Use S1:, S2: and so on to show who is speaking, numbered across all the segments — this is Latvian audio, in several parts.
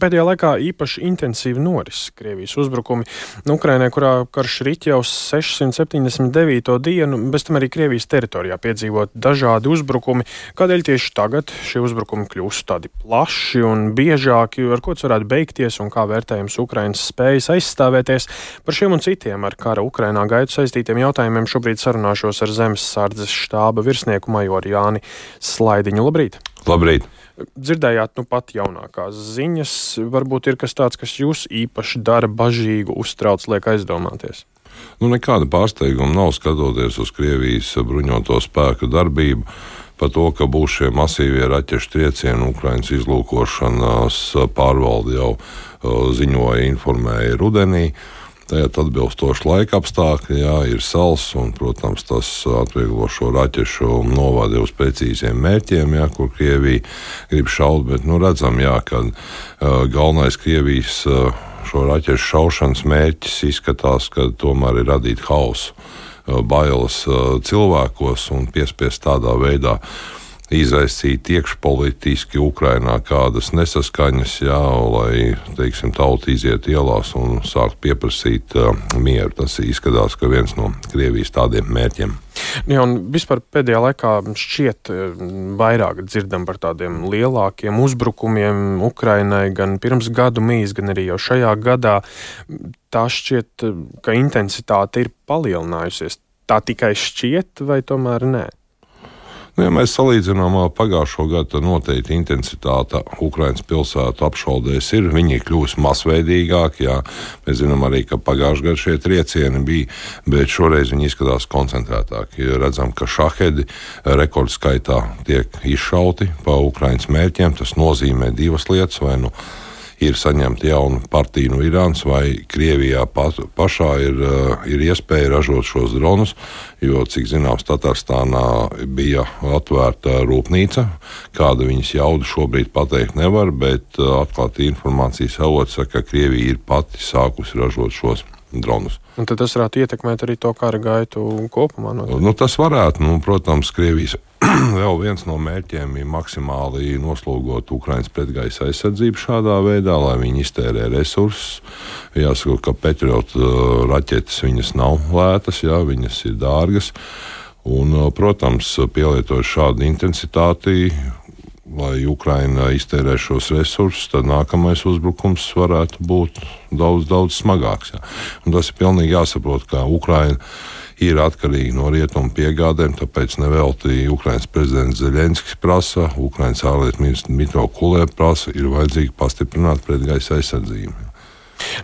S1: Pēdējā laikā īpaši intensīvi noris Krievijas uzbrukumi Ukrainai, kurā karš rit jau 679. dienu, bez tam arī Krievijas teritorijā piedzīvot dažādi uzbrukumi. Kādēļ tieši tagad šie uzbrukumi kļūst tādi plaši un biežāki, ar ko tas varētu beigties un kā vērtējams Ukrainas spējas aizstāvēties? Par šiem un citiem ar kara Ukrainā gaitu saistītiem jautājumiem šobrīd sarunāšos ar Zemes sardzes štāba virsnieku majoru Jāni Slaidiņu. Labrīt!
S2: Labrīt!
S1: Dzirdējāt, nu pat jaunākās ziņas. Varbūt ir kas tāds, kas jūs īpaši dara bažīgu, uztrauc, liek aizdomāties.
S2: Nu, nekāda pārsteiguma nav skatoties uz Krievijas bruņoto spēku darbību. Par to, ka būs šie masīvie raķešu triecieni, Ukraiņas izlūkošanas pārvalde jau ziņoja, informēja rudenī. Uh, Tajā atbilstoši laika apstākļi, jā, ir sals, un, protams, tas atvieglo šo raķešu novadi uz precīziem mērķiem, jā, kur Krievija grib šaut. Bet nu, redzam, jā, ka uh, galvenais Krievijas uh, šo raķešu šaušanas mērķis izskatās, ka tomēr ir radīt hausu, uh, bailes uh, cilvēkos un piespiest tādā veidā izraisīt iekšpolitiski Ukrainā kādas nesaskaņas, jā, lai teiksim, tauta iziet ielās un sākt pieprasīt uh, mieru. Tas izskatās, ka viens no Krievijas tādiem mērķiem.
S1: Jā, un vispār pēdējā laikā šķiet vairāk dzirdam par tādiem lielākiem uzbrukumiem Ukrainai gan pirms gadu mīs, gan arī jau šajā gadā. Tā šķiet, ka intensitāte ir palielinājusies. Tā tikai šķiet, vai tomēr nē?
S2: Nu, ja mēs salīdzinām pagājušo gadu, tad noteikti intensitāte Ukraiņas pilsētu apšaudēs ir. Viņi ir kļuvusi masveidīgāki. Jā. Mēs zinām arī, ka pagājušajā gadā šie triecieni bija, bet šoreiz viņi izskatās koncentrētāki. Redzam, ka šahedi rekordskaitā tiek izšauti pa Ukraiņas mērķiem. Tas nozīmē divas lietas. Vai, nu, ir saņemta jauna partija no Irānas, vai Krievijā pa, pašā ir, uh, ir iespēja ražot šos dronus. Jo, cik zināms, Tatārstānā bija atvērta rūpnīca. Kāda viņas jauda šobrīd pateikt nevar, bet uh, atklāti informācijas avots saka, ka Krievija ir pati sākusi ražot šos dronus.
S1: Un tas varētu ietekmēt arī to kara gaitu kopumā.
S2: Noteikti. Nu, tas varētu, nu, protams, Krievijas vēl viens no mērķiem ir maksimāli noslogot Ukraiņas pretgaisa aizsardzību šādā veidā, lai viņi iztērē resursus. Jāsaka, ka Patriot uh, raķetes viņas nav lētas, jā, viņas ir dārgas. Un, uh, protams, pielietojot šādu intensitāti, lai Ukraina iztērē šos resursus, tad nākamais uzbrukums varētu būt daudz, daudz smagāks. Jā. Un tas ir pilnīgi jāsaprot, ka Ukraina ir atkarīgi no rietumu piegādēm. Tāpēc nevelti Ukraiņas prezidents Zelenskis prasa, Ukraiņas ārlietu ministrs Mitro Kulē prasa, ir vajadzīgi pastiprināt pretgaisa aizsardzību.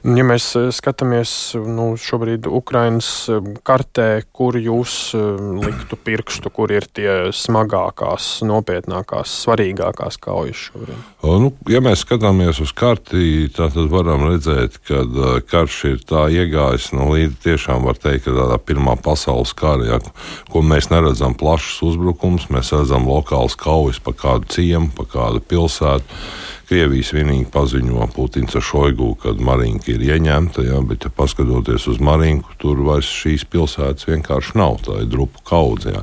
S1: Ja mēs eh, skatāmies nu, šobrīd Ukraiņas eh, kartē, kur jūs eh, liktu pirkstu, kur ir tie smagākās, nopietnākās, svarīgākās kaujas šobrīd?
S2: Nu, ja mēs skatāmies uz karti, tad varam redzēt, ka karš ir tā iegājis nu, līdz tiešām var teikt, ka tādā pirmā pasaules kara, ja, ko mēs neredzam plašus uzbrukumus, mēs redzam lokāls kaujas pa kādu ciemu, pa kādu pilsētu Krievijas vienīgi paziņo Putins ar Šoigu, ka Marinka ir ieņemta, ja, bet, ja paskatoties uz Marinku, tur vairs šīs pilsētas vienkārši nav. Tā ir drupu kaudze.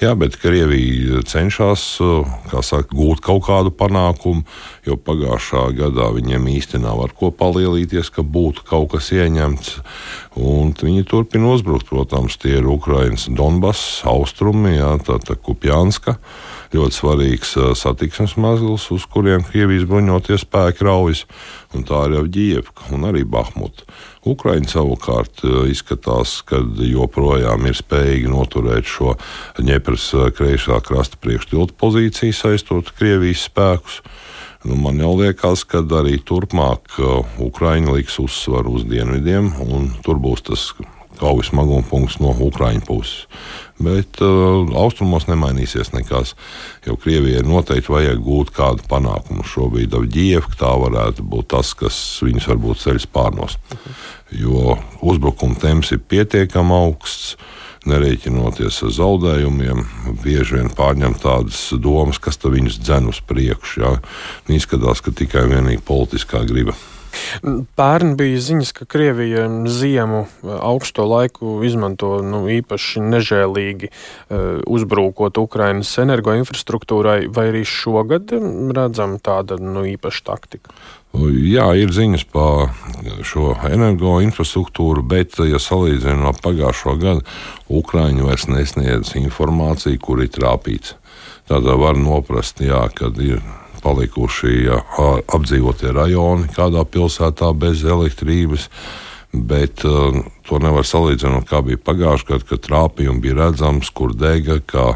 S2: Jā, bet Krievija cenšas saka, gūt kaut kādu panākumu, jo pagājušā gadā viņiem īstenībā nav ar ko palielīties, ka būtu kaut kas ieņemts. Viņi turpina uzbrukt. Protams, tie ir Ukraiņas Donbass, austrumi, jā, tā, tā Kupjanska ļoti svarīgs satiksmes mazgals, uz kuriem Krievijas bruņotie spēki raujas. Tā ir jau Ģievka un arī Bahmuta. Ukraiņa savukārt izskatās, ka joprojām ir spējīgi noturēt šo ņepras kreisā krasta priekštiltu pozīciju, saistot Krievijas spēkus. Nu, man jau liekas, ka arī turpmāk Ukraiņa liks uzsvaru uz dienvidiem, un tur būs tas kaujas smaguma punkts no Ukraiņu puses. Bet uh, austrumos nemainīsies nekas, jo Krievijai noteikti vajag gūt kādu panākumu. Šobrīd Avģievka tā varētu būt tas, kas viņus varbūt ceļš pārnos. Jo uzbrukuma temps ir pietiekami augsts. Nerēķinoties ar zaudējumiem, bieži vien pārņem tādas domas, kas viņus dzen uz priekšu. Jā. Izskatās, ka tikai vienīgi politiskā griba.
S1: Pērn bija ziņas, ka Krievija ziemu augsto laiku izmanto nu, īpaši nežēlīgi uzbrūkot Ukrainas energoinfrastruktūrai, vai arī šogad redzam tāda nu, īpaša taktika?
S2: Jā, ir ziņas par šo energoinfrastruktūru, bet, ja salīdzinām ar pagājušo gadu, Ukraiņi vairs nesniedz informāciju, kur ir trāpīts. Tādā var noprast, jā, kad ir palikuši jā, apdzīvotie rajoni kādā pilsētā bez elektrības. Bet uh, to nevar salīdzināt, kā bija pagājušajā gadā, kad trāpījumi bija redzams, kur dega, kā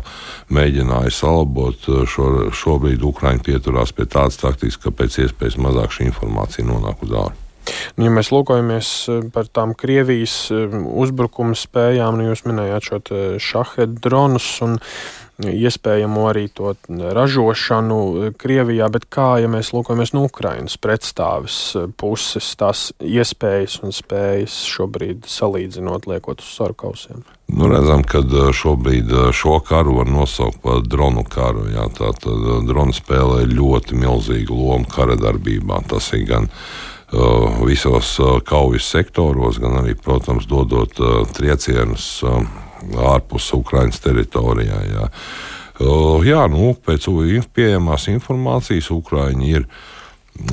S2: mēģināja salabot. Šo, šobrīd Ukraiņi pieturās pie tādas taktikas, ka pēc iespējas mazāk šī informācija nonāk uz ārā.
S1: Nu, ja mēs lūkojamies par tām Krievijas uzbrukuma spējām, nu jūs minējāt šo šahedu dronus un iespējamo arī to ražošanu Krievijā, bet kā, ja mēs lūkojamies no Ukrainas pretstāvis puses, tās iespējas un spējas šobrīd salīdzinot, liekot uz sarkausiem?
S2: Nu, redzam, ka šobrīd šo karu var nosaukt par dronu karu. Jā, Tātad droni spēlē ļoti milzīgu lomu kara darbībā. Tas ir gan visos kaujas sektoros, gan arī, protams, dodot triecienus ārpus Ukraiņas teritorijā. Jā. Jā, nu, pēc pieejamās informācijas Ukraiņi ir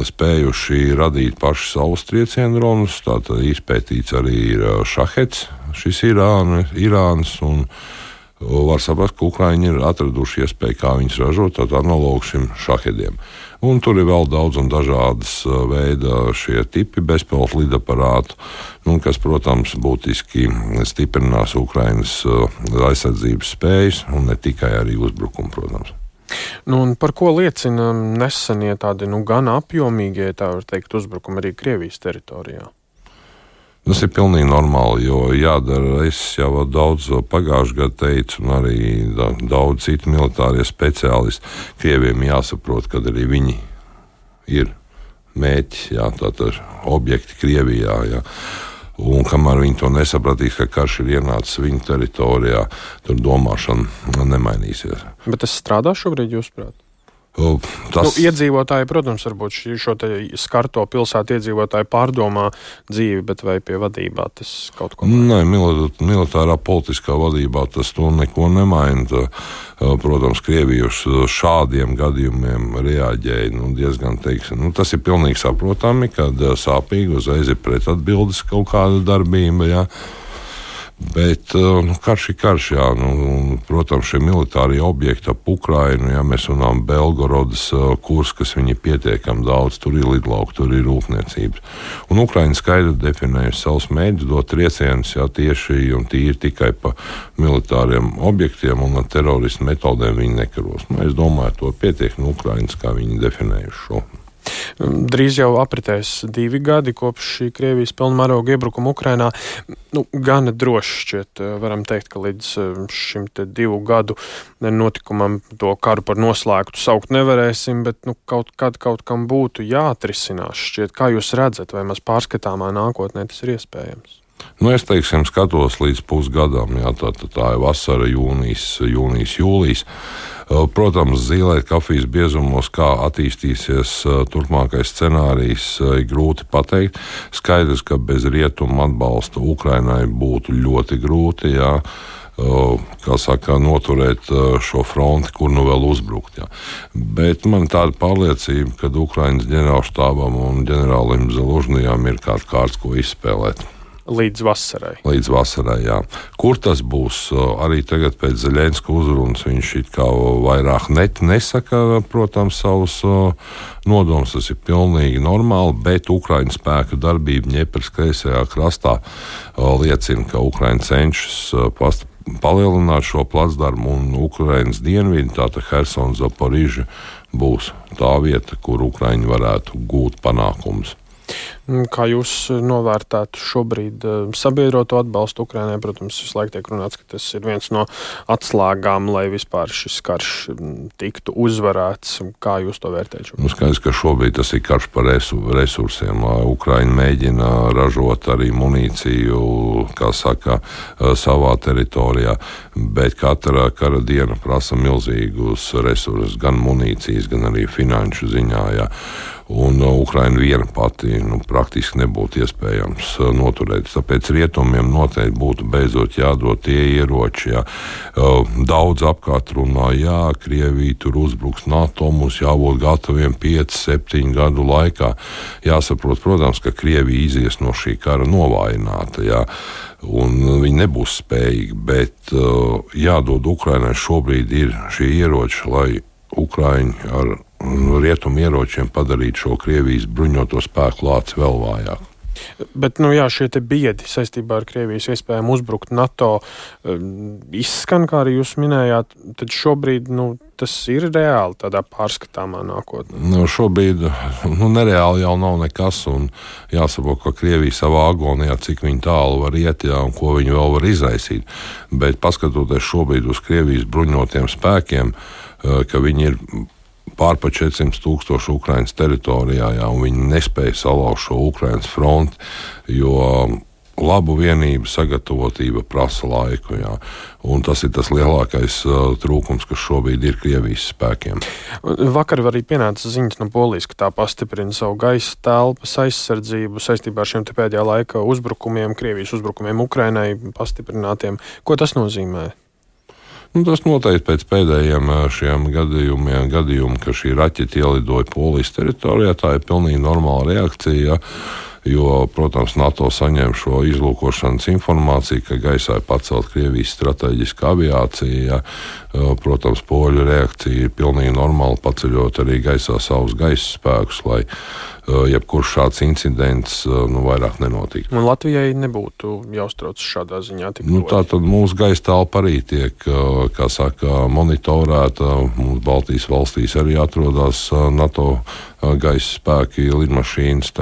S2: spējuši radīt paši savus triecienu dronus. Tātad izpētīts arī ir šahets, šis Irāna, Irāns. Un, var saprast, ka Ukrāņi ir atraduši iespēju, kā viņus ražot, tādu analogu šim šahediem. Un tur ir vēl daudz un dažādas veida šie tipi bezpilota lidaparātu, nu, kas, protams, būtiski stiprinās Ukrainas aizsardzības spējas un ne tikai arī uzbrukumu, protams.
S1: Nu, par ko liecina nesenie tādi nu, gan apjomīgie, tā var teikt, uzbrukumi arī Krievijas teritorijā?
S2: Tas ir pilnīgi normāli, jo jādara. Es jau daudz pagājušajā gadā teicu, un arī daudz citu militārie speciālisti. Krieviem jāsaprot, ka arī viņi ir mērķis, jā, tātad objekti Krievijā. Jā. Un kamēr viņi to nesapratīs, ka karš ir ienācis viņu teritorijā, tur domāšana nemainīsies.
S1: Bet tas strādā šobrīd, jūsuprāt? Tas... Nu, iedzīvotāji, protams, varbūt šo skarto pilsētu iedzīvotāju pārdomā dzīvi, bet vai pie vadībā tas kaut ko
S2: maina? Nē, militārā politiskā vadībā tas to neko nemaina. Protams, Krievija uz šādiem gadījumiem reaģēja nu, diezgan, teiksim, nu, tas ir pilnīgi saprotami, kad sāpīgi uzreiz ir pretatbildes kaut kāda darbība. Jā. Bet uh, nu, karš ir karš, jā. Nu, protams, šie militārie objekti ap Ukrajinu, ja mēs runājam par Belgorodas uh, kursu, kas viņi pietiekami daudz, tur ir lidlauka, tur ir rūpniecības. Un Ukraiņa skaidri definējusi savus mēģinājumus dot triecienus jā, tieši un tīri tikai pa militāriem objektiem un ar teroristu metodēm viņi nekaros. Nu, es domāju, to pietiek no Ukraiņas, kā viņi definējuši šo.
S1: Drīz jau apritēs divi gadi kopš šī Krievijas pilnmēroga iebrukuma Ukrainā. Nu, gana droši šķiet, eh, varam teikt, ka līdz eh, šim divu gadu notikumam to karu par noslēgtu saukt nevarēsim, bet nu, kaut kad kaut kam būtu jāatrisinās. Šķiet, kā jūs redzat, vai maz pārskatāmā nākotnē tas ir iespējams?
S2: Nu, es teiksim, skatos līdz pusgadam, jā, tā, tā, tā ir vasara, jūnijas, jūnijas, jūlijas. Protams, zīlēt kafijas biezumos, kā attīstīsies turpmākais scenārijs, ir grūti pateikt. Skaidrs, ka bez rietumu atbalsta Ukrainai būtu ļoti grūti. Jā kā saka, noturēt šo fronti, kur nu vēl uzbrukt. Jā. Bet man ir tāda pārliecība, ka Ukraiņas ģenerālštābam un ģenerālim Zelužnijam ir kāds kārts, ko izspēlēt.
S1: Līdz vasarai.
S2: Līdz vasarai, jā. Kur tas būs? Arī tagad pēc Zelenska uzrunas viņš it kā vairāk net nesaka, protams, savus nodomus. Tas ir pilnīgi normāli, bet Ukraiņas spēku darbība Ņepras kreisajā krastā liecina, ka Ukraiņa cenšas past palielināt šo placdarmu un Ukraiņas dienvidi, tātad Helsona Zaporiža, būs tā vieta, kur Ukraiņi varētu gūt panākumus.
S1: Kā jūs eh, novērtētu šobrīd eh, sabiedroto atbalstu Ukraiņai? Protams, visu laiku tiek runāts, ka tas ir viens no atslēgām, lai vispār šis karš tiktu uzvarēts. Kā jūs to vērtējat?
S2: Nu, skaidrs, ka šobrīd tas ir karš par resursiem. Ukraiņa mēģina ražot arī munīciju, kā saka, savā teritorijā, bet katra kara diena prasa milzīgus resursus, gan munīcijas, gan arī finanšu ziņā. Jā. Un uh, Ukraina viena pati nu, praktiski nebūtu iespējams uh, noturēt. Tāpēc rietumiem noteikti būtu beidzot jādod tie ieroči. Jā. Uh, daudz apkārt runā, jā, Krievija tur uzbruks NATO, mums jābūt gataviem 5, 7 gadu laikā. Jāsaprot, protams, ka Krievija izies no šī kara novājināta. Jā un viņi nebūs spējīgi. Bet uh, jādod Ukraiņai šobrīd ir šie ieroči, lai Ukraiņi ar rietumu ieročiem padarīt šo Krievijas bruņoto spēku lāci vēl vājāku.
S1: Bet nu, jā, šie biedi saistībā ar Krievijas iespējām uzbrukt NATO um, izskan, kā arī jūs minējāt. Tad šobrīd nu, tas ir reāli tādā pārskatāmā nākotnē.
S2: Nu, šobrīd nu, nereāli jau nav nekas. Jāsaprot, ka Krievija savā agonijā, cik tālu var iet jā, un ko viņi vēl var izraisīt. Bet paskatoties šobrīd uz Krievijas bruņotiem spēkiem, uh, ka viņi ir pārpa 400 tūkstoši Ukraiņas teritorijā, jā, un viņi nespēja salauzt šo Ukraiņas fronti, jo labu vienību sagatavotība prasa laiku. Jā. Un tas ir tas lielākais uh, trūkums, kas šobrīd ir Krievijas spēkiem.
S1: Vakar arī pienāca ziņas no Polijas, ka tā pastiprina savu gaisa telpas aizsardzību saistībā ar šiem pēdējā laika uzbrukumiem, Krievijas uzbrukumiem Ukrainai pastiprinātiem. Ko tas nozīmē?
S2: Nu, tas noteikti pēc pēdējiem šiem gadījumiem, gadījumi, ka šī raķeita ielidoja Polijas teritorijā, tā ir pilnīgi normāla reakcija. Jo, protams, NATO saņem šo izlūkošanas informāciju, ka gaisā ir pacelt Krievijas strateģiska aviācija. Ja. Protams, poļu reakcija ir pilnīgi normāla, paceļot arī gaisā savus gaisa spēkus, lai jebkurš šāds incidents nu, vairāk nenotiktu.
S1: Un Latvijai nebūtu jāuztrauc šādā ziņā.
S2: Nu, tā tad mūsu gaisa telpa arī tiek saka, monitorēta. Mums Baltijas valstīs arī atrodas NATO gaisa spēki, lidmašīnas.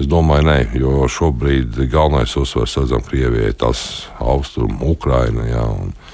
S2: Es domāju, nē, jo šobrīd galvenais uzsvers redzam Krievijai, tas austrumu Ukraina. Jā, un, uh,